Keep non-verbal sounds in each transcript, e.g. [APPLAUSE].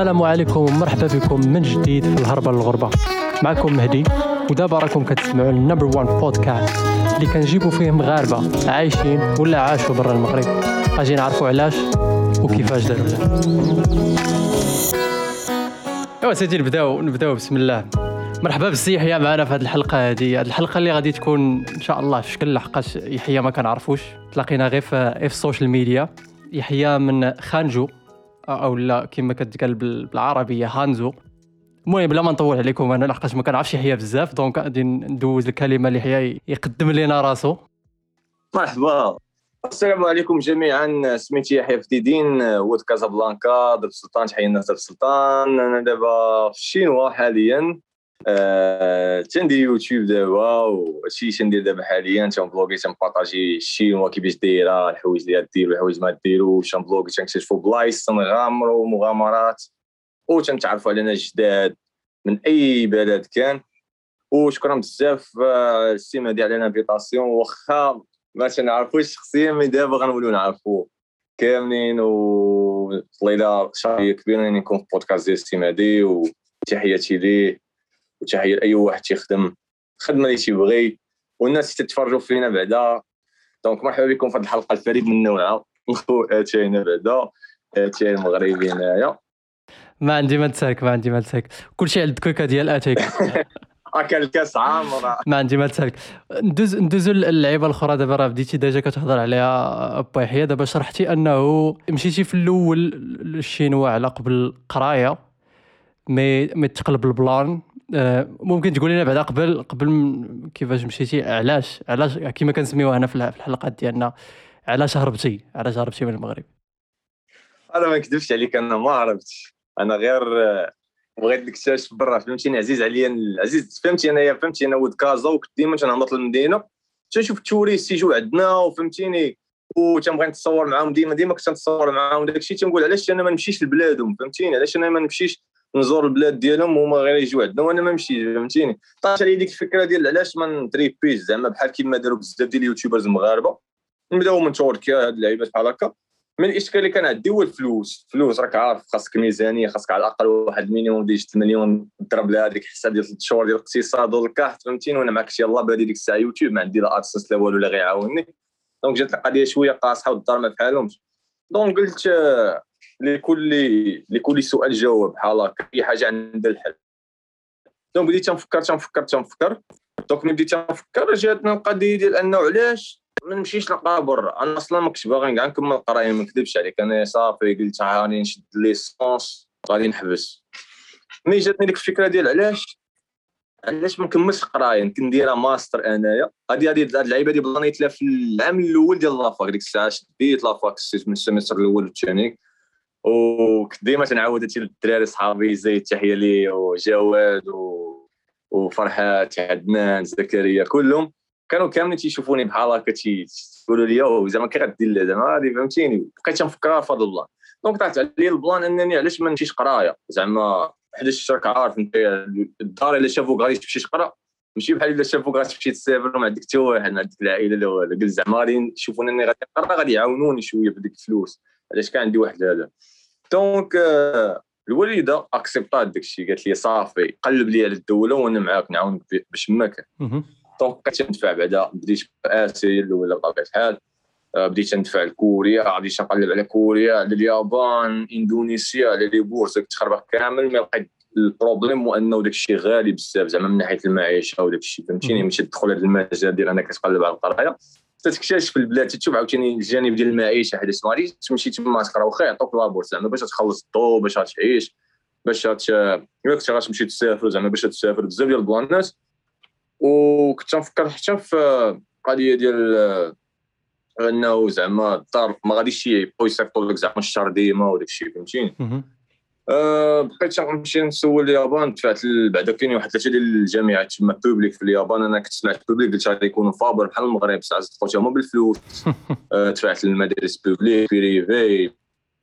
السلام عليكم ومرحبا بكم من جديد في الهربة للغربة معكم مهدي ودابا راكم كتسمعوا ال number 1 بودكاست اللي كنجيبوا فيه مغاربه عايشين ولا عاشوا برا المغرب. أجي نعرفوا علاش وكيفاش داروا أيوا سيدي نبداو نبداو بسم الله. مرحبا بسي يحيى معنا في هذه الحلقة هذه. هذه الحلقة اللي غادي تكون إن شاء الله في شكل لحقاش يحيى ما كنعرفوش. تلاقينا غير في ال social media يحيى من خانجو. أو لا كما كتقال بالعربية هانزو. المهم بلا ما نطول عليكم أنا لحقاش ما كنعرفش يحيى بزاف donc غادي ندوز الكلمة ليحيى يقدم لنا راسو. مرحبا. السلام عليكم جميعا. سميتي يحيى فتيدين ولد كازابلانكا درب سلطان تحية الناس درب سلطان. أنا دابا في الشينوا حاليا. آه، تندير يوتيوب دابا وهادشي تندير دابا حاليا تنبلوغي تنبارطاجي الشينوا كيفاش دايره الحوايج اللي ديروا الحوايج ما ديروش تنبلوغي تنكتشفوا بلايص تنغامروا مغامرات وتنتعرفوا على ناس جداد من أي بلد كان. وشكرا بزاف آه، السي مهدي على ال invitation واخا ما تنعرفوش شخصيا mais دابا غنوليو نعرفو كاملين و طليلة شهريه كبيرة اني نكون في بودكاست ديال السي مهدي وتحياتي ليه. وتحيه لاي واحد تيخدم. الخدمه اللي تيبغي. والناس تتفرجوا فينا بعدا. donc مرحبا بكم في هذه الحلقة الفريد من نوعها. أتاينا بعدا. أتاي المغربي هنايا. ما عندي ما نساك ما عندي ما نساك كلشي عند الكوكا ديال اتيك هكا الكاس عامره ما عندي ما نساك ندوز ندوزو اللعيبه الأخرى دابا راه بديتي déjà كتهضر عليها با يحيى دابا شرحتي أنه مشيتي في الأول للشينوا على قبل القرايه mais mais تقلب ال plan. ممكن تقول لنا بعدا قبل قبل كيفاش مشيتي؟ علاش علاش كما كنسميوها هنا في الحلقات ديالنا علاش هربتي؟ علاش هربتي من المغرب؟ أنا ما نكذبش عليك أنا ما هربتش. أنا غير آه، بغيت نكتشف برا فهمتيني؟ عزيز عليا عزيز فهمتي أنايا فهمتي أنا ولد كازا وكنت ديما تنهبط للمدينة. تنشوف ال touristes يجوا عندنا وفهمتيني؟ وتنبغي نتصور معاهم ديما ديما كنت نتصور معاهم. داكشي تنقول علاش أنا ما نمشيش لبلادهم؟ فهمتيني؟ علاش أنا ما نمشيش نزور البلاد ديالهم وهما غير يجيو عندنا. وأنا ما نمشيش فهمتيني؟ طاش علي ديك الفكرة ديال علاش ما نتريبيش زعما بحال كيما داروا بزاف ديال ال YouTubers المغاربة نبداو من تركيا هاد اللعيبات بحال هكا. من الاشكال اللي كان عندي هو الفلوس. الفلوس راك عارف خاصك ميزانية خاصك على الأقل واحد المليون ديال 6 مليون ضرب لها هذيك الحساب ديال 3 شهور ديال الاقتصاد والكحت فهمتيني؟ وأنا معك يلاه بادي ديك الساعة يوتيوب ما عندي لا AdSense لا والو لا غيعاونني donc جات القضية شوية قاصحة والدار ما بحالهمش donc قلت لكل لكل سؤال جواب. بحال هكا اي حاجة عندها الحل. donc بديت تنفكر تنفكر تنفكر. donc ملي بديت تنفكر جاتنا القضية ديال أنه علاش ما نمشيش نلقى برا؟ أنا أصلا ما كنتش باغي نكمل القرايه ما نكذبش عليك. أنا صافي قلت هاني نشد licence غادي نحبس. ملي جاتني ديك الفكرة ديال علاش؟ علاش ما نكملش القرايه كنديرها ماستر أنايا. هذه هذه اللعيبة اللي بلانيت لها في العام الأول ديال la fac. ديك الساعة شديت la fac من ال semestre الأول والثاني وكنت ديما تنعاود هادشي للدراري صحابي زي التحية لي وجواد و... وفرحات عدنان زكريا كلهم كانوا كاملين تيشوفوني بحال هكا تيقولوا لي زعما كي غدير زعما هادي فهمتيني بقيت تنفكر فضل الله. donc طلعت عليا ال plan أنني علاش ما نمشيش قراية؟ زعما حدا راك عارف أنت الدار الا شافوك غادي تمشي تقرا؟ ماشي بحال إلا شافوك غادي تمشي تسافر وما عندك حتى واحد ما عندك العائلة لا والو قلت زعما غادي يشوفوني اني غادي نقرا غادي يعاونوني شوية بديك الفلوس. علاش كان عندي واحد هذا. donc euh, الوالدة اكسبطات داك الشيء قالت لي صافي قلب لي على الدولة وأنا معاك نعاونك باش ما كان donc بقيت ندفع بعدا بديت اسيا الاولى بطبيعة الحال. آه، بديت ندفع لكوريا بديت نقلب على كوريا على اليابان إندونيسيا على les bourses تخربق كامل ما لقيت ال problème هو انه داك الشيء غالي بزاف زعما من ناحية المعيشة وداك الشيء فهمتيني ماشي تدخل هذا المجال ديال أنك تقلب على القراية. تكتشف البلاد تشوف عاوتاني الجانب ديال المعيشة حيت ما غاديش تمشي تما تقرا واخا يعطوك la bourse زعما باش تخلص الضو باش تعيش باش الا كنت غتمشي تسافر زعما باش تسافر بزاف ديال البلانات وكنت نفكر حتى في القضية ديال انه زعما الدار ما غاديش يبقاو يصيفطوا لك زعما الشهر ديما وداك الشيء فهمتيني بقيت نمشي نسول اليابان. دفعت بعدا كاين واحد ثلاثة ديال الجامعات تما publique في اليابان. أنا كنت سمعت publique قلت غادي يكونوا فابر بحال المغرب ساعات دخلت هما بالفلوس. [LAUGHS] أه دفعت للمدارس publique privé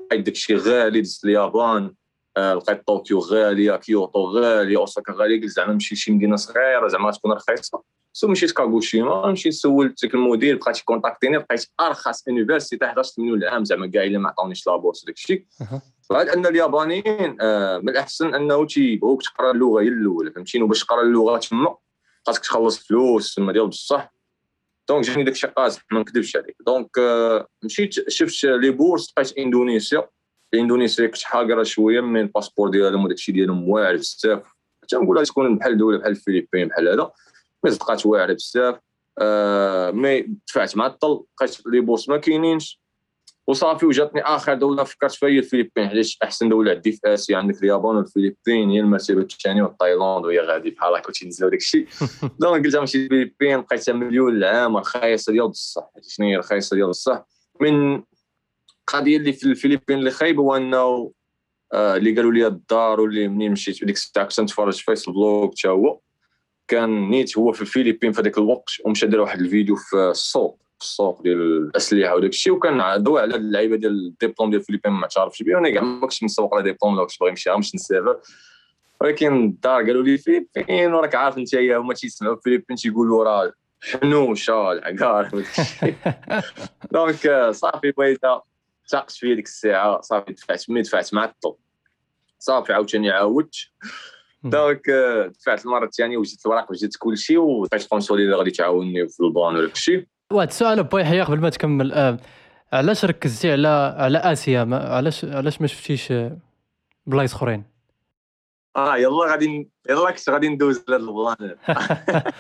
لقيت داكشي غالي دزت اليابان. أه لقيت طوكيو غاليه كيوتو غاليه أوساكا غاليه قلت زعما نمشي لشي مدينة صغيرة زعما تكون رخيصة. so مشيت كاغوشيما مشيت سولت ديك المدير بقى contactيني لقيت أرخص université 11 مليون العام زعما كاع الا ما عطاونيش la bourse داك الشيء فعاد أن اليابانيين آه، من الأحسن أنه تيبغوك تقرا اللغة هي الأولى فهمتيني؟ وباش تقرا اللغة تما خاصك تخلص فلوس تما ديال بصح. donc جاني داك الشيء قاصح ما نكذبش عليك. donc آه، مشيت شفت les bourses لقيت إندونيسيا. إندونيسيا كنت حاقره شوية من الباسبور ديالهم وداك الشيء ديالهم واعر بزاف. حتى نقولها تكون بحال دولة بحال الفلبين بحال هذا. mais صدقات واعرة بزاف. آه mais دفعت مع لقيت les bourses ما كاينينش. وصافي وجاتني آخر دولة فكرت فيها هي الفلبين. حيت أحسن دولة عندي في آسيا؟ عندك اليابان والفلبين هي المرتبه الثانية وتايلاند وهي غادي بحال هكا تينزلوا داك الشيء. [LAUGHS] donc قلت نمشي الفلبين لقيتها مليون العام رخيصه ديال بصح شنو هي رخيصه ديال بصح من القضية اللي في الفلبين اللي خايبة هو أنه آه اللي قالوا لي الدار واللي منين مشيت ديك الساعة كنت نتفرج في فيسبوك حتى هو كان نيت هو في الفلبين في هذاك الوقت ومشى دار واحد الفيديو في السوق في السوق ديال الأسلحة وداك الشيء. وكان عدو على اللعيبة ديال الديبلوم ديال الفلبين ما تعرفش بيه. وأنا كاع ما كنتش نسوق على ديبلوم ولا كنت باغي نمشي غير نسافر ولكن الدار قالوا لي فلبين وراك عارف أنت هما تيسمعوا الفلبين تيقولوا راه حنوشة العقار [LAUGHS] دونك صافي بغيت ثقت فيا ديك الساعة صافي دفعت ملي دفعت مع الطب صافي عاوتاني عاودت دونك دفعت المرة الثانية وجدت الوراق وجدت كل شيء وبقيت قونسولي اللي غادي تعاوني في البان وداك الشيء. واحد السؤال بوي حيا قبل ما تكمل. آه. علاش ركزتي على على آسيا؟ ما علاش علاش ما شفتيش بلايص أخرين؟ آه يلا غادي يلا كنت غادي ندوز لهاد البلان [LAUGHS]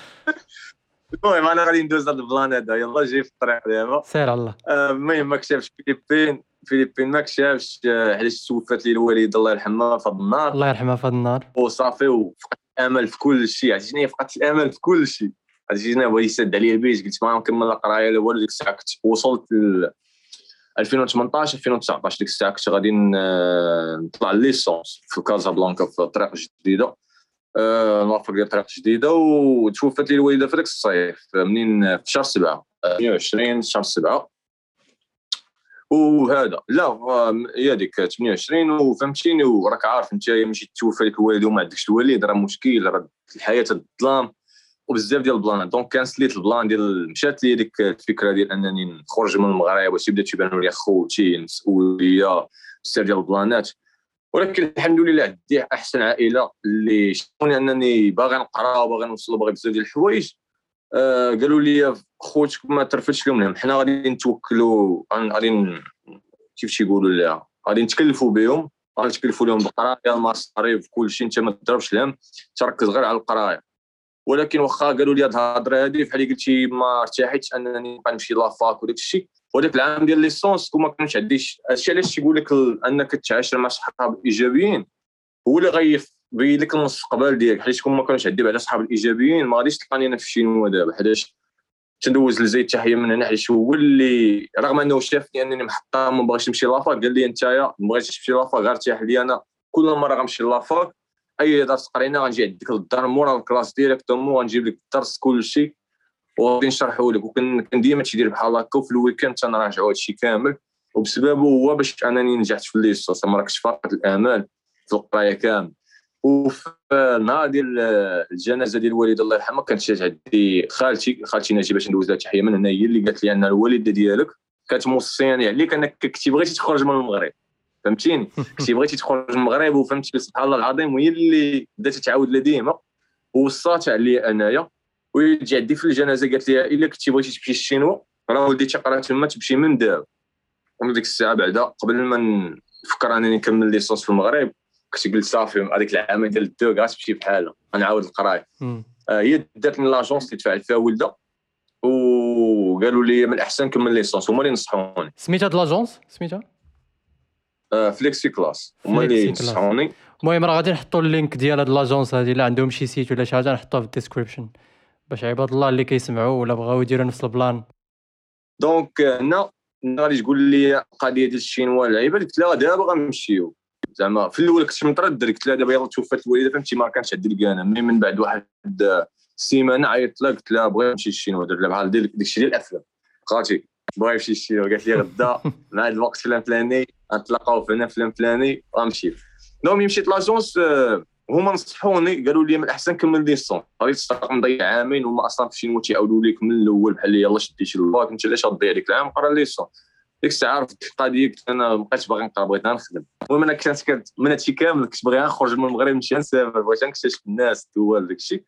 المهم أنا غادي ندوز هذا ال plan هذا. يلا جاي في الطريق دابا. سير على الله. المهم ما كتبش فيليبين فيليبين ما كتبش علاش توفات لي الوالده الله يرحمها في هذا النهار. الله يرحمها في هذا النهار. وصافي وفقدت الأمل في كل شيء. عرفتي فقدت الأمل في كل شيء. عرفتي شنو بغا يسد عليا البيت قلت ما نكمل القراية لا والو ديك الساعة كنت وصلت ل 2018 2019 ديك الساعة كنت غادي نطلع licence في كازابلانكا في طريق جديدة. نوفر ديال طريق جديدة وتوفت لي الوالدة في ذاك الصيف منين؟ في شهر 7 28 شهر 7 وهذا لا هي ديك 28 وفهمتيني وراك عارف أنت ماشي توفى لك الوالد وما عندكش الوالد راه مشكل راه الحياة الظلام وبزاف ديال ال plan. donc كان سليت ال plan ديال مشات لي ديك الفكرة ديال أنني نخرج من المغرب وتبدأ تيبانوا لي خوتي المسؤوليه بزاف ديال ال planات. ولكن الحمد لله عندي أحسن عائلة اللي شافوني أنني باغي نقرا وباغي نوصل وباغي بزاف ديال الحوايج آه قالوا لي خوتك ما ترفدش لهم. حنا غادي نتوكلوا غادي كيف تيقولوا لها غادي نتكلفوا بهم غادي نتكلفوا لهم بالقرايه المصاريف كل شيء أنت ما تضربش لهم. تركز غير على القراية. ولكن واخا قالوا لي هاد الهضرة هادي بحال قلتي ما ارتحتش أنني نبقى نمشي لافاك وداك الشيء. وداك العام ديال licence كون ما كانش عنديش هادشي علاش تيقول لك أنك تعاشر مع صحاب إيجابيين؟ هو اللي غيبين لك المستقبل ديالك حيت كون ما كانش عندي بعدا صحاب الايجابيين ما غاديش تلقاني أنا في الشينوا دابا حيتاش تندوز لزيد التحيه من هنا حيت هو اللي رغم أنه شافني أنني محطه ما بغيتش نمشي la fac قال لي انت ما بغيتش تمشي la fac غير ارتاح لي أنا كل مرة غنمشي la fac أي درس قرينا غنجي عندك للدار مورا ال classe directement غنجيب لك الدرس كلشي. وغادي نشرحه لك. وكان ديما تيدير بحال هكا وفي ال week-end تنراجعوا هادشي كامل. وبسببه هو باش أنني نجحت في ال licence. ما راكش فاقد الامال في القراية كامل. وفي النهار ديال الجنازة ديال الوالده الله يرحمها كانت جات عندي خالتي خالتي ناجي باش ندوز لها تحيه من هنا هي اللي قالت لي أن الوالده ديالك كانت موصياني عليك أنك كنتي بغيتي تخرج من المغرب. فهمتيني؟ [LAUGHS] كنتي بغيتي تخرج من المغرب وفهمتي سبحان الله العظيم وهي اللي بدات تعاود لي ديما وصات عليا انايا ويجي عندي في الجنازة قالت لي إلا كنتي بغيتي تمشي للشينوا راه ولدي تقرا تما تمشي من دابا. ومن ديك الساعة بعدا قبل ما نفكر أنني نكمل licence في المغرب كنت قلت صافي هذيك العامين ديال ال deux كاع تمشي بحالها غنعاود القراية. آه هي دات من l'agence اللي دفعت فيها ولده وقالوا لي من الأحسن نكمل licence هما اللي نصحوني. سميتها هاد l'agence سميتها؟ آه Flexi Class. هما اللي نصحوني المهم راه غادي نحطوا ال lien ديال هاد l'agence هادي الا عندهم شي site ولا شي حاجة نحطوها في ال description. باش عباد الله اللي كيسمعوا ولا بغاو يديروا نفس ال plan. donc هنا غادي تقول لي القضية ديال الشينوا اللعيبه قلت لها دابا غنمشيو. زعما في الأول كنت متردد قلت لها دابا يلاه توفات الوالده فهمتي؟ ما كانش عندي الكانه ملي من بعد واحد السيمانة عيطت لها قلت لها بغيت نمشي للشينوا درت لها بحال ديك الشيء ديال الأفلام. خالتي بغا يمشي للشينوا قالت لي غدا [LAUGHS] مع الوقت فلان فلاني غنتلاقاو فلان فلان فلاني غنمشي donc مشيت l'agence هما نصحوني قالوا لي من الاحسن كمل licence غادي تستحق نضيع عامين هما أصلا في شي note يعاودوا لك من الأول بحال يلاه شدي شي الباك أنت علاش غتضيع ديك العام؟ قرا licence ديك الساعة عرفت القضية كنت أنا ما بقيتش باغي نقرا بغيت نخدم. المهم أنا كانت من هادشي كامل كنت باغي نخرج من المغرب نمشي نسافر بغيت نكتشف الناس الدول داكشي.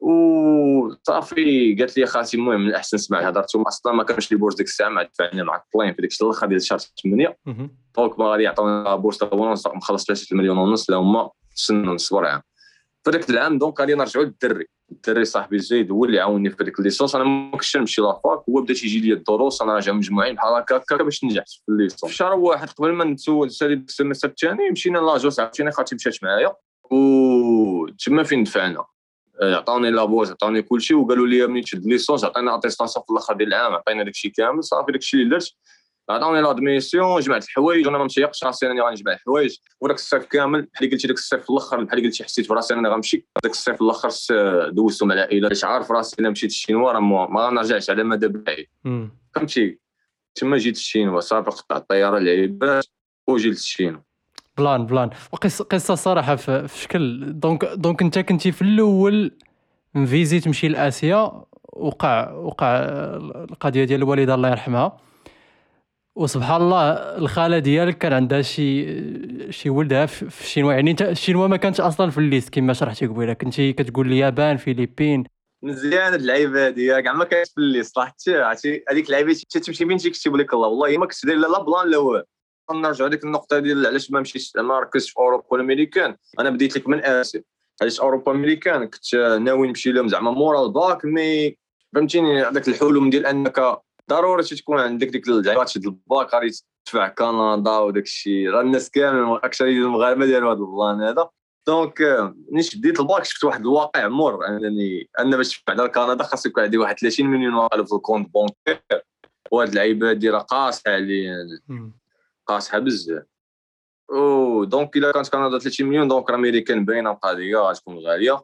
وصافي قالت لي خالتي المهم من الاحسن سمع هضرتهم أصلا ما كانش les bourses ديك الساعة مع دفعنا معطلين في ديك الشهر الآخر ديال شهر 8 donc ما غادي يعطونا bourse ونص مخلص 3 مليون ونص لا هما سنوا نصبر عام فذاك العام donc غادي نرجعوا للدري. الدري صاحبي زيد هو اللي عاوني في هذيك ال licence. أنا ما كنتش نمشي la fac هو بدا تيجي لي الدروس أنا راجع مجموعين بحال هكا هكا باش نجحت في الليسونس. في شهر واحد قبل ما نتسول ال semestre الثاني مشينا l'agence عاوتاني خالتي مشات معايا. و تما فين دفعنا؟ عطاوني la bourse عطاوني كلشي وقالوا لي ملي تشد licence عطينا attestation في الأخر ديال العام عطينا داكشي كامل صافي داكشي اللي درت. عطاوني l'admission جمعت الحوايج وأنا ما متيقش راسي راني غنجمع الحوايج. وداك الصيف كامل بحال قلتي داك الصيف في الأخر بحال قلتي حسيت براسي راني غنمشي. داك الصيف في الأخر دوزتو مع العائلة. باش عارف راسي الا مشيت الشينوا راه ما غنرجعش على مدى بعيد. فهمتي؟ تما جيت الشينوا صافي قطعت الطيارة العيبات وجيت الشينوا Plein plein. وقصه قصة صراحة في, شكل donc donc انت كنتي في الأول مفيزي تمشي لآسيا وقع وقع القضية ديال الوالدة الله يرحمها. وسبحان الله الخالة ديالك كان عندها شي شي ولدها في الشينوا. يعني انت الشينوا ما كانتش أصلا في ال liste كما شرحتي قبيلة. كنتي كتقول اليابان فيليبين. مزيان هاد اللعيبة هادي كاع ما كانت في الليست. صراحتي عرفتي؟ هذيك اللعيبة تمشي فين تيكتب لك الله؟ والله ما كنت داير لا plan لا والو. نرجعوا ديك النقطة ديال علاش ما مشيتش ما ركزتش في أوروبا والامريكان أنا بديت لك من آسيا. علاش أوروبا امريكان كنت ناوي نمشي لهم زعما مورا ال bac mais فهمتيني هذاك الحلم ديال أنك ضروري تكون عندك ديك زعما تشد الباك غادي تدفع كندا وداك الشيء راه الناس كامل أكثر المغاربة ديالو هذا ال plan هذا. donc ملي بديت الباك شفت واحد الواقع مر انني أنا باش تدفع على كندا خاص يكون عندي واحد 30 مليون في ال compte bancaire وهاد اللعيبه دي راه قاصحة عليا. قاصحة بزاف. أو donc إلا كانت كندا 30 مليون دونك امريكان باينة القضية غتكون غالية.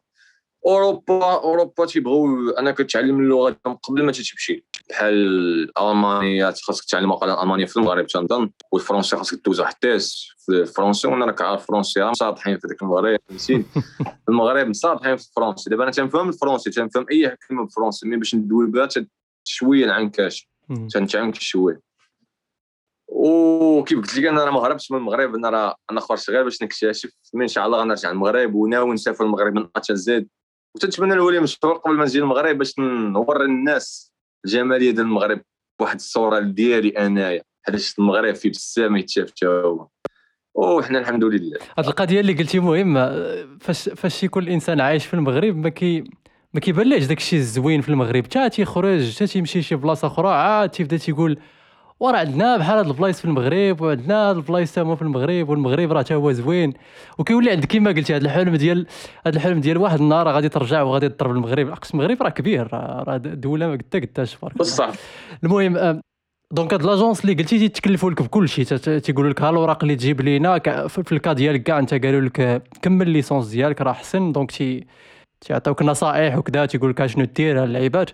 أوروبا أوروبا تيبغيو انك تعلم اللغة قبل ما تمشي بحال ألمانيا خاصك تعلم الالمانيه في المغرب تنظن والفرنسي خاصك دوز واحد ال test في الفرنسي وأنا راك عارف الفرنسي مساطحين في ذاك المغرب في [LAUGHS] المغرب مساطحين في الفرنسي. دابا أنا تنفهم الفرنسي تنفهم أي كلمه بالفرنسي mais باش ندوي بها شوية العنكاش تنتعنك شوية. وكيف قلت لك أنا ما هربتش من المغرب أنا راه أنا خرجت غير باش نكتشف إن شاء الله غنرجع للمغرب وناوي نسافر المغرب من اتش زد وتنتمنى نولي مشهور قبل ما نجي للمغرب باش نوري الناس الجمالية ديال المغرب بواحد الصورة ديالي أنايا. حيت المغرب فيه بزاف ما يتشاف حتى هو. وحنا الحمد لله. هذه القضية اللي قلتي مهمه فاش فاش يكون الإنسان عايش في المغرب ما كي ما كيبانليش داك الشيء الزوين في المغرب. حتى تيخرج حتى تيمشي شي بلاصة أخرى عاد تيبدا تيقول وراه عندنا بحال هاد البلايص في المغرب وعندنا هاد البلايص تما في المغرب والمغرب راه تا هو زوين. وكيولي عندك كما قلتي هاد الحلم ديال هاد الحلم ديال واحد النهار غادي ترجع وغادي تضرب المغرب. اقصى المغرب راه كبير راه دولة ما قلت قلتهاش بصح. المهم donc هاد l'agence اللي قلتي تيتكلفوا لك بكل شيء تيقولوا لك ها الاوراق اللي تجيب لينا في ال cas ديالك كاع انت قالوا لك كمل licence ديالك راه احسن. donc تي تيعطيوك نصائح وكذا تيقول لك شنو دير اللعيبات.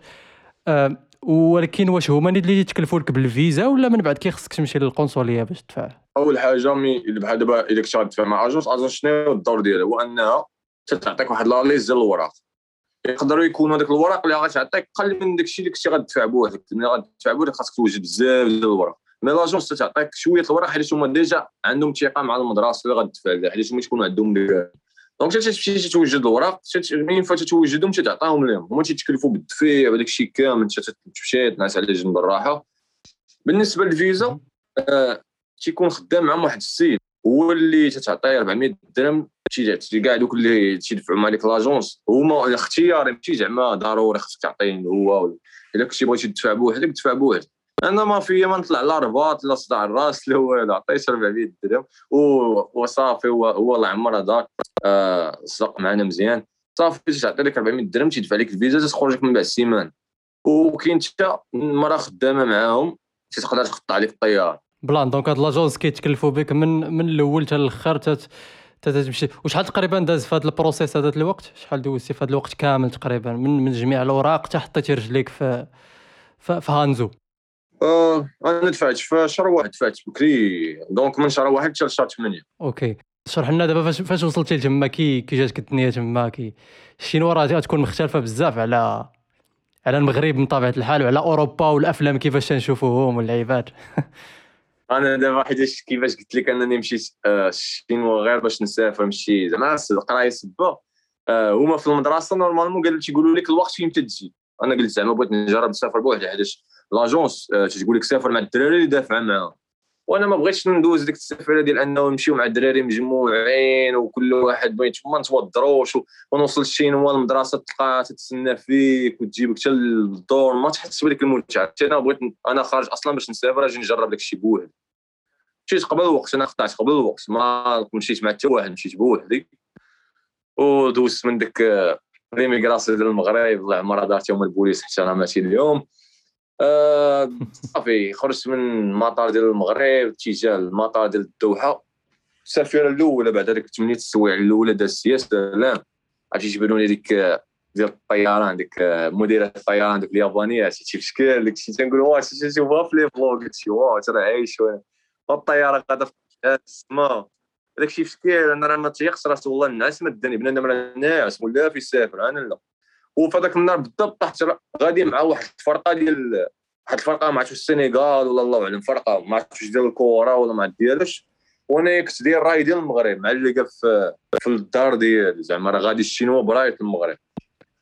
ولكن واش هما اللي تكلفوا لك بالفيزا ولا من بعد كي خصك تمشي للقنصلية باش تدفع؟ أول حاجة mais بحال دابا اذا كنت غادفع مع agence agence شنو الدور ديالها؟ هو أنها تعطيك واحد la liste ديال الوراق يقدروا يكونوا هذوك الوراق اللي غتعطيك قل من داك الشيء اللي كنتي غادفع بوحدك ملي غادفع بوحدك خاصك توجد بزاف ديال الوراق mais l'agence تعطيك شوية الوراق حيت هما déjà عندهم ثقة مع المدرسة اللي غادفع لها حيت هما تكونوا عندهم donc تمشي توجد الوراق من فاش توجدهم تعطيهم لهم هما تيتكلفوا بالدفيع وداك الشيء كامل انت تمشي تنعس على جنب الراحه بالنسبة للفيزا آه تيكون خدام معهم واحد السيد هو اللي تتعطيه 400 درهم تي كاع دوك اللي تيدفعوا مع ديك l'agence. هما الاختيار ماشي زعما ضروري خصك تعطيه هو إلا كنتي بغيتي تدفع بوحدك دفع بوحدك. أنا ما فيا ما نطلع لا رباط لا صداع الرأس لا والو عطيت 400 درهم وصافي هو هو الله يعمر هذاك. آه صدق معنا مزيان. صافي تعطي لك 400 درهم تيدفع لك الفيزا تخرج لك من بعد السيمان. وكاين حتى مرة خدامة معاهم تقدر تقطع لك الطيارة. Plein donc هاد l'agence كيتكلفوا بك من من الأول حتى الأخر تمشي. وشحال تقريبا داز في هذا ال process هذا الوقت؟ شحال دوزتي في هذا الوقت كامل تقريبا من من جميع الأوراق حتى حطيتي رجليك في, في هانزو؟ آه أنا دفعت في شهر واحد دفعت بكري. donc من شهر واحد حتى لشهر 8 OK. شرح لنا دابا فاش فاش وصلتي لتما؟ كي كي جاتك الدنيا تما؟ كي الشينوا راه تكون مختلفة بزاف على على المغرب من طبيعة الحال وعلى أوروبا والأفلام كيفاش تنشوفوهم واللعيبات. [LAUGHS] أنا دابا حيتاش كيفاش قلت لك أنني مشيت الشينوا غير باش نسافر نمشي زعما القرايه سبة. هما في المدرسة normalement قالوا تيقولوا لك الوقت فين تجي. أنا قلت زعما بغيت نجرب نسافر بوحدي حيتاش لاجونس تقول لك سافر مع الدراري اللي دافع معاهم وأنا ما بغيتش ندوز ديك السفره ديال انه نمشيو مع الدراري مجموعين وكل واحد بغيت ما نتوضروش ونوصل الشينوا المدرسة تلقى تتسنى فيك وتجيبك حتى للدور ما تحس بديك المتعه أنا بغيت أنا خارج أصلا باش نسافر أجي نجرب داك الشيء بوحدي مشيت قبل الوقت أنا خطات قبل الوقت ما مشيت مع حتى واحد مشيت بوحدي ودوزت من ديك ليميغراسيون ديال المغرب الله عمرها دارت يوم البوليس حتى أنا ماشي اليوم صافي خرجت من المطار ديال المغرب اتجاه المطار ديال الدوحة. السفيره الاولى بعد هذيك 8 السوايع الأولى داز السياسة لا عرفتي جبدوني ديك ديال الطيران ديك مديرة الطيران ديك اليابانية شي بشكل داك الشيء تنقول واه تشوفها في لي فلوغ. شي واه ترى عايش الطيارة قاعدة في السماء داك الشيء في شكل أنا راه ما تيقش راه والله الناس مدني بنادم راه ناعس ولا في يسافر أنا لا. وفي هذاك النهار بالضبط طحت غادي مع واحد الفرقة ديال واحد الفرقة ما عرفتش السينيغال ولا الله أعلم فرقة ما عرفتش ديال الكره ولا ما ديالش. وأنا كنت داير راي ديال المغرب مع اللي في في الدار ديال زعما راه غادي الشينوا برايه المغرب.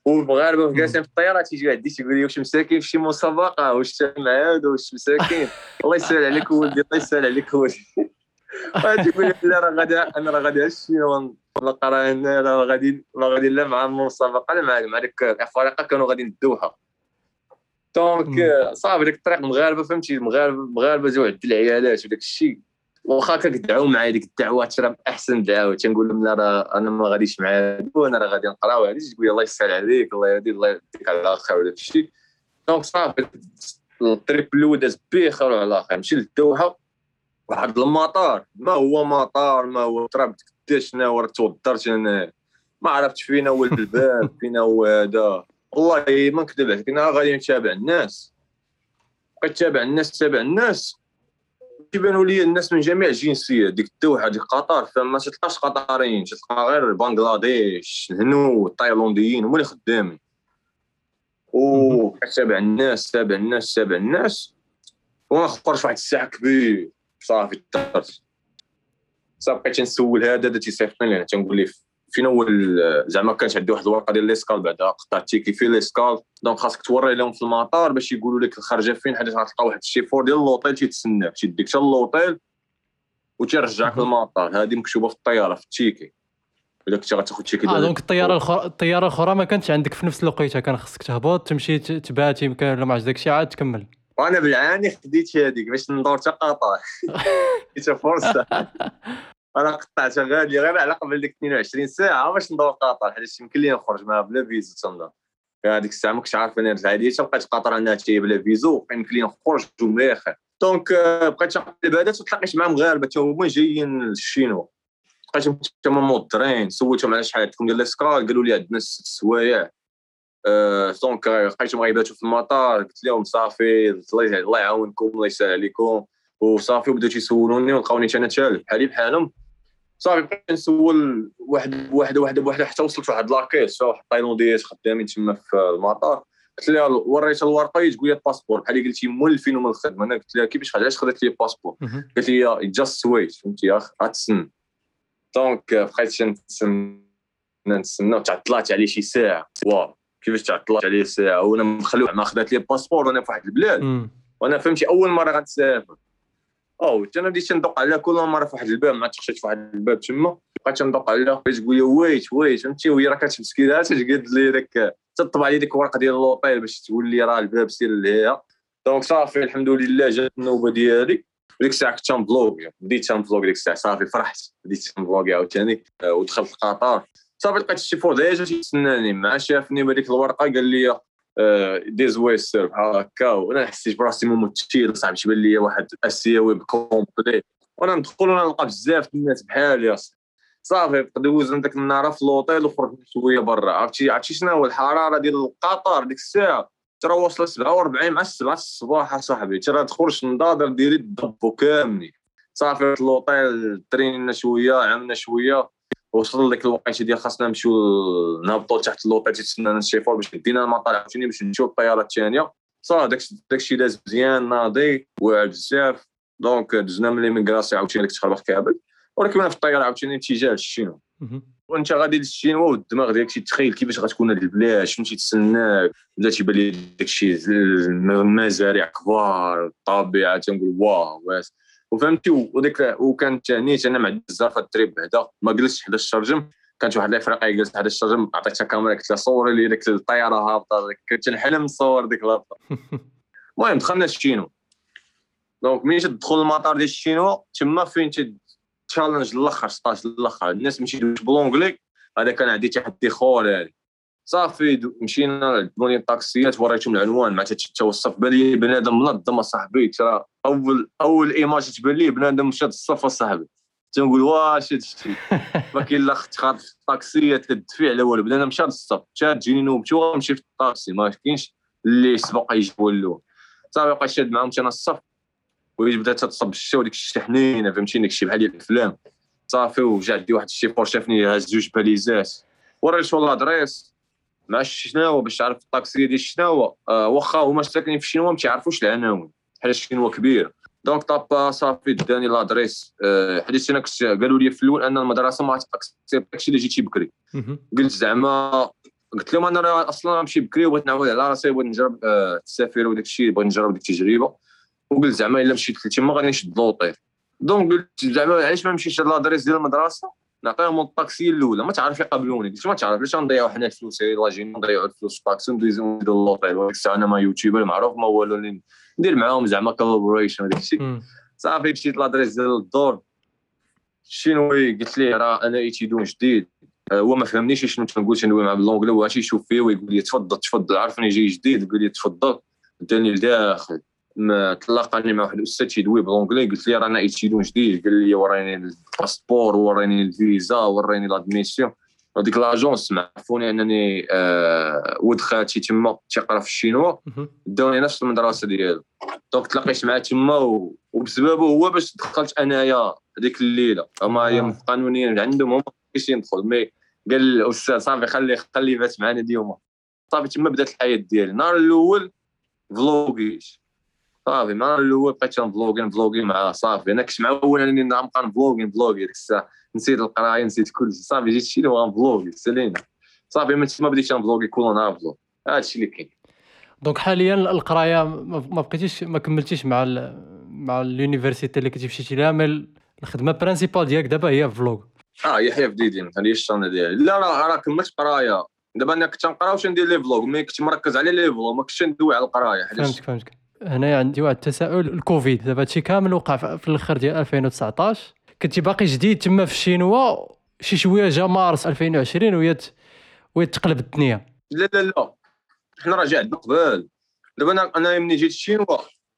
والمغاربه جالسين في الطيارة تيجي عندي تيقول لي واش مساكين في شي مسابقة؟ واش معاد واش مساكين؟ الله يسهل عليك ولدي الله يسهل عليك ولدي. تيقول لي لا راه غادي أنا راه غادي القرايه راه غادي راه غادي لا مع المسابقة لا مع مع ديك الفريق كانوا غادي ندوها. دونك صافي ديك الطريق المغاربه فهمتي؟ المغاربه المغاربه جاو عند العيالات وداك الشيء. واخا كدعوا معايا ديك الدعوات راه احسن دعوه تنقول لهم لا راه أنا ما غاديش معاك وأنا راه غادي نقرا وهادي تقول الله يسهل عليك الله يهدي الله يديك على خير وداك الشيء. donc صافي ال trip الأول داز بخير وعلى خير مشي للدوحة. واحد المطار. ماهو مطار؟ ماهو تراب؟ قداش أنا راه توضرت أنا ما عرفتش فينا هو الباب [LAUGHS] فينا هو هذا والله ما نكذب عليك إنا غادي نتابع الناس. بقيت تابع الناس تابع الناس. كيبانوا لي الناس من جميع الجنسيات ديك الدوحه ديك قطر فما تلقاش قطريين تلقى غير بنغلاديش الهنود التايلانديين هما اللي خدامين. و تابع الناس تابع الناس تابع الناس. وأنا خرج واحد الساعة كبير. صافي طرت صافي بقيت نسول هذا تيصيفطني لي تنقول ليه فين هو زعما كانت عندي واحد الورقة ديال l'escale بعدا قطع ال ticket في l'escale donc خاصك توري لهم في المطار باش يقولوا لك الخرجه فين حيت غتلقى واحد الشيفور ديال لوطيل تيتسناك تيديك حتى لوطيل وتيرجعك للمطار. هذه مكتوبة في الطيارة في ال ticket. الا كنتي غتاخذ ticket آه donc الطيارة الخرى الطيارة الأخرى ما كانتش عندك في نفس الوقيتة. كان خصك تهبط تمشي تبات يمكن ولا ما عرفتش داكشي عاد تكمل. وأنا بالعاني خديت هذيك باش ندور حتى قطر حتى فرصة. أنا قطعتها غادي غير على قبل ديك 22 ساعة باش ندور قطر حيت يمكن لي نخرج معاها بلا فيزا تنظر هذيك الساعة ما كنتش عارف أنا نرجع ليا بقيت قطر انها تي بلا فيزا يمكن لي نخرج وملاخر donc بقيت نقلب هذا وتلاقيت مع مغاربة تا هما جايين للشينوا. لقيتهم تما موضرين سولتهم على شحال عندكم ديال ال escale قالوا لي عندنا ست سوايع. donc لقيتهم غيباتوا في المطار قلت لهم صافي الله يعاونكم الله يسهل عليكم. وصافي وبداو تيسولوني ولقاوني أنا تالف بحالي بحالهم. صافي بقيت نسول واحد بواحد واحد بواحد حتى وصلت لواحد la caisse. واحد التايلانديات خدامين تما في المطار. قلت لها وريتها الورقة تقول لي الباسبور. بحال قلتي مولفين ومن الخدمة. أنا قلت لها كيفاش علاش خدات لي الباسبور؟ قالت لي just wait فهمتي غتسن donc بقيت نتسنى نتسنى تعطلات عليه شي ساعة. wow كيفاش تعطلات عليه ساعة؟ وأنا مخلوع ما خدات لي الباسبور وأنا في واحد البلاد. وأنا فهمتي أول مرة غنسافر. أو أنا بديت ندق عليها كل مرة في واحد الباب ما تخشيت في واحد الباب تما. بقيت ندق عليها. بقيت تقول لي wait wait فهمتي؟ وهي راه كتمسك كذا قالت لي داك تطبع علي ديك الورقه ديال لوطيل باش تقول لي راه الباب سير لهيا donc صافي الحمد لله جات النوبه ديالي ديك الساعة كنت تنفلوغ بديت تنفلوغ ديك الساعة صافي فرحت بديت تنفلوغ عاوتاني. ودخلت لقطر صافي لقيت chauffeur déjà تيتسناني مع شافني بهذيك الورقة قال لي this way sir بحال هكا وأنا حسيت براسي ممثل صاحبي تيبان لي واحد آسيوي complet وأنا ندخل وأنا نلقى بزاف الناس بحالي صافي دوزنا داك النهار في لوطيل وخرجنا شوية برا. عرفتي عرفتي شنو هو الحرارة ديال قطر ديك الساعة؟ ترى واصله 47 مع 7 الصباح اصاحبي ترى تخرج نضادر ديري الضبو كاملين. صافي في لوطيل ترينا شوية عملنا شوية. وصل لك الوقيته ديال خاصنا نمشيو نهبطوا تحت اللوطه تيتسنانا الشيفور باش دينا المطار عاوتاني باش نمشيو الطياره الثانية صافي داك داكشي داز مزيان ناضي واعر بزاف. دونك دزنا من ليميغراسي عاوتاني ديك تخربق كامل. وركبنا في الطيارة عاوتاني اتجاه للشينوا وانت غادي للشينوا والدماغ ديالك تيتخيل كيفاش غتكون هاد البلاد شنو تيتسناك بدا تيبان لي داكشي المزارع كبار الطبيعة تنقول wow وفهمتي؟ وديك وكانت نيت أنا مع بزاف ال trip بعدا. ما جلستش حدا الشرجم. كانت واحد الافريقيه جلست حدا الشرجم عطيتها كاميرا قلت لها صوري لي ديك الطيارة هابطة كنت نحلم نصور ديك الهبطه [LAUGHS] المهم دخلنا الشينو donc ملي تدخل المطار ديال الشينوا تما فين challenge الأخر 16 الأخر. الناس ما تيدويوش ب l'anglais هذا كان عندي تحدي خور هذه صافي مشينا بوني الطاكسيات وريتهم العنوان مع توصف بان لي بنادم منظم اصاحبي ترى اول أول إيماج تبان لي بنادم مشى تصف اصاحبي تنقول واش هادشي؟ [LAUGHS] ما كاين لا خاطر الطاكسيه تدفي على والو بنادم مشى للصف تا تجيني نوبتي ونمشي في الطاكسي ما كاينش اللي سبق يجيبوا له. صافي بقى شاد معاهم أنا الصف وبدا تصب الشتا وديك الشتا حنينه فهمتيني داك الشيء بحال الأفلام. صافي وجا عندي واحد الشيفور شافني هاز جوج باليزات. وريتو l'adresse مع شناهو باش تعرف الطاكسي ديال آه واخا هما ساكنين في شنو ما تيعرفوش العناوين حيت شنو كبير. donc طابا صافي داني l'adresse. آه حيت أنا كنت قالوا لي في الأول أن المدرسة ما تاكسبت داكشي اللي جيتي بكري. قلت زعما قلت لهم أنا أصلا نمشي بكري وبغيت نعاود على راسي بغيت نجرب آه التسافر وداك الشيء بغيت نجرب ديك التجربة. وقلت زعما إلا مشيت تما غادي نشد l'hôtel donc قلت زعما علاش ما نمشيش l'adresse ديال المدرسة؟ نعطيهم الطاكسي الأولى. ما تعرف يقابلوني قلت ما تعرف علاش غنضيعوا حنا الفلوس يلاه جينا نضيعوا الفلوس في الطاكسي وندوزو نديرو اللوطيل وديك الساعة أنا ما youtuber معروف ما والو ندير معاهم زعما collaboration وداك الشيء صافي مشيت l'adresse ديال الدور. الشينوي قلت ليه راه أنا étudiant جديد. آه، هو ما فهمنيش شنو تنقول تندوي معاه ب l'anglais هو يشوف فيه ويقول لي تفضل تفضل. عرفني جاي جديد يقول لي تفضل. داني لداخل تلاقاني مع واحد الأستاذ تيدوي ب l'anglais قلت لي رانا étudiant جديد قال لي وراني الباسبور وراني الفيزا وراني l'admission هذيك l'agence عرفوني أنني آه ولد خالتي تما تيقرا في الشينوا داوني نفس المدرسة ديالو donc تلاقيت معاه تما وبسببه هو باش دخلت أنايا هذيك الليلة. هما هي قانونيا عندهم هما كاينش يدخل mais قال الأستاذ صافي خلي خلي بات معنا اليوم. صافي تما بدات الحياة ديالي. النهار الأول فلوغيش صافي النهار الأول بقيت نفلوغي نفلوغي مع صافي. أنا كنت معول انني نبقى نفلوغي نفلوغي ديك الساعة نسيت القرايه نسيت كلشي صافي جيت شي غنفلوغي سالينا صافي من تما بديت نفلوغي كل نهار vlog هادشي اللي كاين donc حاليا القراية ما بقيتيش ما كملتيش مع ال مع ال université اللي كنتي مشيتي لها mais الخدمة principale ديالك دابا هي vlog آه يحيى في ديدين هذه الشان ديالي. لا راه راه كملت قراية. دابا أنا كنت نقرا واش ندير les vlogs mais كنت مركز على les vlogs ما كنتش ندوي على القراية. فهمتك فهمتك. هنايا عندي واحد التساؤل الكوفيد. دابا هادشي كامل وقع في الآخر ديال 2019 كنتي باقي جديد تما في الشينوا شي شوية جا مارس 2020 وهي وهي تقلب الدنيا. لا لا لا. حنا راه جا عندنا قبل. دابا أنا أنا ملي جيت الشينوا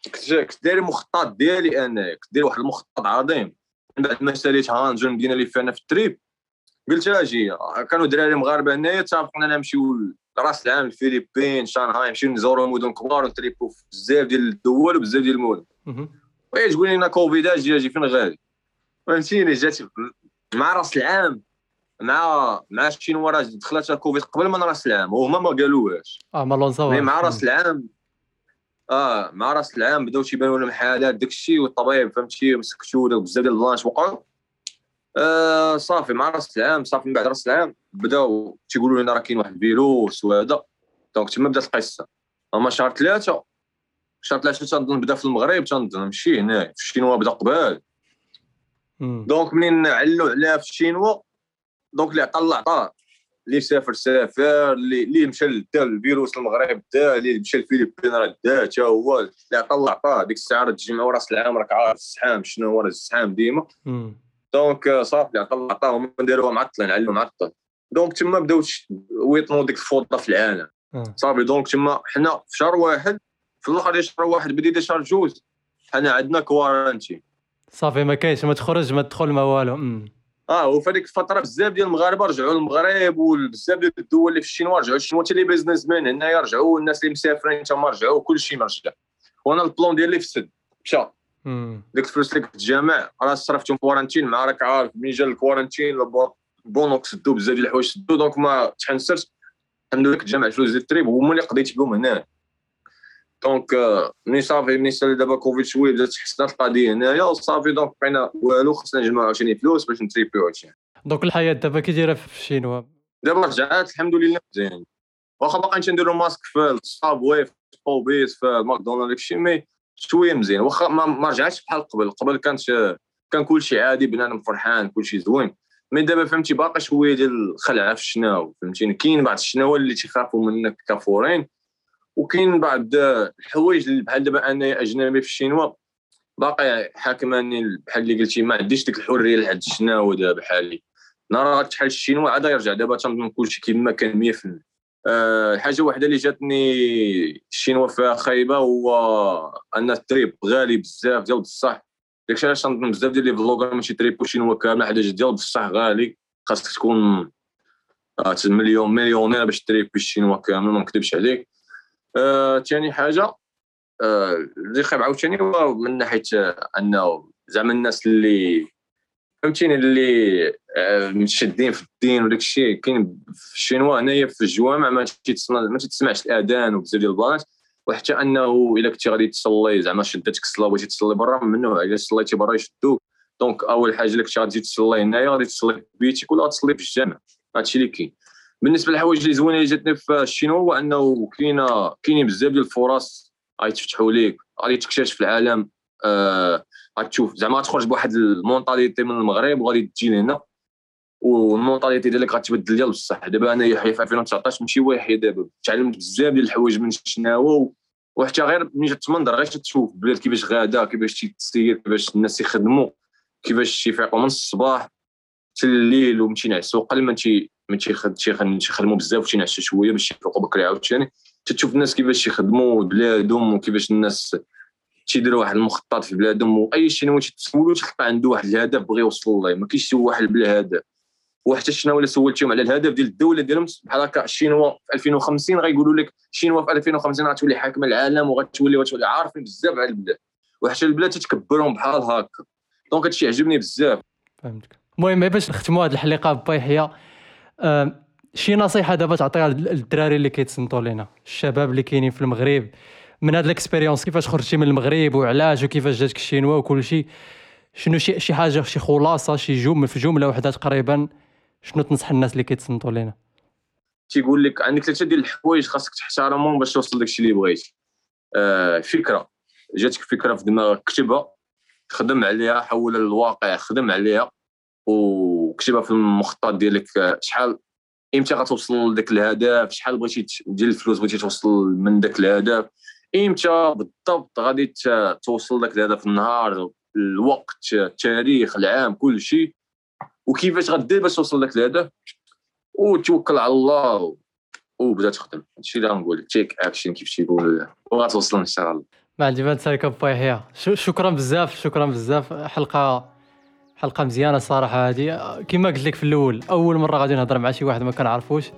كنت كنت داير مخطط ديالي أنا كنت داير واحد المخطط عظيم. من بعد ما ساليت هانجر المدينة اللي فيها في ال trip. قلت أجي كانوا دراري مغاربة هنايا اتفقنا نمشيو راس العام الفلبين شانغهاي نمشيو نزورو مدن كبار ونتريبو في بزاف ديال الدول وبزاف ديال المدن. وي تقول لنا كوفيد أجي أجي فين غادي؟ فهمتيني جات مع راس العام مع مع الشينوا راه دخلت كوفيد قبل من راس العام وهما ما قالوهاش. آه ما لونساوهاش مع راس العام آه مع راس العام بداو تيبانوا لهم حالات داك الشيء والطبيب فهمتي مسكتو بزاف ديال ال plans وقعوا. آه صافي مع راس العام صافي من بعد راس العام بداو تيقولوا لنا راه كاين واحد الفيروس وهذا donc تما بدات القصة. هما شهر ثلاثة. شهر ثلاثة تنظن بدا في المغرب تنظن ماشي هنا في الشينوا بدا قبال. donc منين علنوا عليها في الشينوا دونك اللي عطى الله عطاه اللي سافر سافر. اللي مشى دا الفيروس المغرب دا اللي مشى الفلبين راه دا حتى هو اللي عطى الله عطاه ديك الساعة تجمعوا راس العام راك عارف الزحام شنو هو الزحام ديما. donc صافي عطى الله عطاه هما داروها معطلين علنوا معطل donc تما بداو ويطنوا ديك الفوضى في العالم. صافي donc تما حنا في شهر واحد في الآخر ديال شهر واحد بديت شهر جوج حنا عندنا quarantine صافي ما كاينش ما تخرج ما تدخل ما والو. آه وفي هذيك الفترة بزاف ديال المغاربة رجعوا للمغرب وبزاف ديال الدول اللي في الشينوا رجعوا الشينوا حتى les businessmen هنايا رجعوا الناس اللي مسافرين تما رجعوا كل شيء رجع وأنا ال plan ديالي فسد مشى. ديك الفلوس اللي كنت جامع راه صرفتهم quarantine مع راك عارف ملي جا ال quarantine bon donc سدو بزاف ديال الحوايج سدو donc ما تحنسرت الحمد لله كنت جامع الفلوس ديال ال trip هما اللي قضيت بهم هنا. donc آه، ملي صافي ملي سالي دابا كوفيد شوية بدات تحسنات القضية هنايا وصافي donc بقينا والو خصنا نجمعوا عاوتاني فلوس باش نتريبيو عاوتاني donc الحياة دابا كي دايرة في الشينوا دابا رجعات الحمد لله مزيان. واخا باقي نديرو ماسك في ال subway في الطوبيس في الماكدونالد داكشي mais شوية مزيان. واخا ما, رجعتش بحال قبل. قبل كانت كان كلشي عادي بنادم فرحان كلشي زوين. مي دابا فهمتي باقي شوية ديال الخلعه في الشناو فهمتيني؟ كاين بعض الشناوة اللي تيخافوا منك كفورين وكاين بعض الحوايج اللي بحال دابا أنا أجنبي في الشينوا باقي حاكماني بحال اللي قلتي ما عنديش ديك الحرية لحد الشناوة دابا بحالي نهار شحال الشينوا عاد يرجع. دابا تنظن كلشي كيما كان 100% أه الحاجة واحدة اللي جاتني الشينوا فيها خايبة هو أن ال trip غالي بزاف ديال بصح. داكشي علاش تنظن بزاف ديال les vloggers ماشي تريبو شينوا كامل حاجة ديال بصح غالي. خاصك تكون آه، مليون مليونير باش تريبي الشينوا كامل ما نكذبش عليك. ثاني آه، حاجة اللي خايب عاوتاني هو من ناحية أنه زعما الناس اللي فهمتيني اللي آه، متشدين في الدين وداك الشيء كاين في الشينوا هنايا في الجوامع ما ما تسمعش الأذان وبزاف ديال البلاص وحتى أنه إلا كنتي غادي تصلي زعما شدتك الصلاة بغيتي تصلي برا ممنوع إلا صليتي برا يشدوك. دونك أول حاجة اللي كنتي غادي تصلي هنايا غادي تصلي في بيتك ولا تصلي في الجامع. هادشي اللي كاين. بالنسبة للحوايج اللي زوينه اللي جاتني في الشينوا هو أنه كاينة كاينين بزاف ديال الفرص غيتفتحوا ليك غادي تكتشف العالم آه غتشوف زعما تخرج بواحد ال mentalité من المغرب وغادي تجي لهنا وال mentalité ديالك غتبدل ديال بصح. دابا أنا يحيى في 2019 ماشي يحيى دابا تعلمت بزاف ديال الحوايج من الشناوه وحتى غير ملي تمنظر غير تشوف بلاد كيفاش غادا كيفاش تيسير كيفاش الناس يخدموا كيفاش تيفيقوا من الصباح حتى الليل ومشي نعسوا قل ما تي ما تيخدموا بزاف وتينعسوا شوية باش يفيقوا بكري عاوتاني. تشوف الناس كيفاش يخدموا بلادهم وكيفاش الناس تيديروا واحد المخطط في بلادهم وأي شيء نوع تسولو تلقى عنده واحد الهدف بغى يوصل له ما كاينش شي واحد بلا هدف. وحتى شنو ولا سولتيهم على الهدف ديال الدولة ديالهم؟ بحال هكا الشينوا في 2050 غيقولوا لك الشينوا في 2050 غتولي حاكمه العالم وغتولي غتولي عارفين بزاف على البلاد. وحتى البلاد تتكبرهم بحال هكا. donc هادشي عجبني بزاف. فهمتك. المهم باش نختموا هذه الحلقة با يحيى شي نصيحة دابا تعطيها للدراري اللي كيتصنتوا لينا الشباب اللي كاينين في المغرب؟ من هاد ال expérience كيفاش خرجتي من المغرب وعلاش وكيفاش جاتك الشينوا وكل شيء شنو شي شي حاجة شي خلاصة شي جملة في جملة وحدة تقريبا شنو تنصح الناس اللي كيتصنتوا لينا؟ تيقول لك عندك ثلاثة ديال الحوايج خاصك تحترمهم باش توصل داكشي اللي بغيتي. آه فكرة. جاتك فكرة في دماغك كتبها خدم عليها حولها للواقع خدم عليها وكتبها في المخطط ديالك. آه، شحال إمتى غتوصل لذاك الهدف؟ شحال بغيتي ديال الفلوس بغيتي توصل من ذاك الهدف؟ إمتى بالضبط غادي توصل لذاك الهدف النهار الوقت التاريخ العام كل شيء. وكيفاش غدير باش توصل لذاك الهدف وتوكل على الله وبدا تخدم. هادشي اللي غنقول تيك اكشن كيف تيقول وغتوصل إن شاء الله. ما عندي ما نسالك يحيى. شكرا بزاف شكرا بزاف. حلقة حلقة مزيانة الصراحه هذه كما قلت لك في الأول أول مرة غادي نهضر مع شي واحد ما كنعرفوش.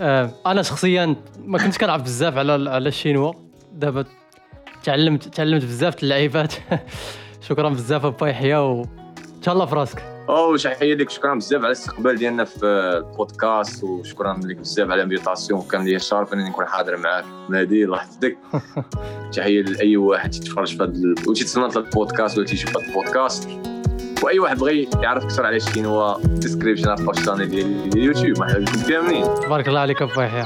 آه، أنا شخصيا ما كنتش كنعرف بزاف على على الشينوا. دابا تعلمت تعلمت بزاف اللعيبات. [LAUGHS] شكرا بزاف با يحيى وان شاء الله في راسك أو تحيه لك شكرا بزاف على الاستقبال ديالنا في البودكاست وشكرا لك بزاف على ال invitation. كان لي شرف انني نكون حاضر معاك. نادي الله يحفظك. [LAUGHS] تحيه لأي واحد تيتفرج في هذا وتيتسنى البودكاست ولا تيشوف هذا البودكاست. واي واحد بغى يعرف أكثر على هو description في ال channel ديال اليوتيوب. بكم كاملين تبارك الله عليك ابو يحيى.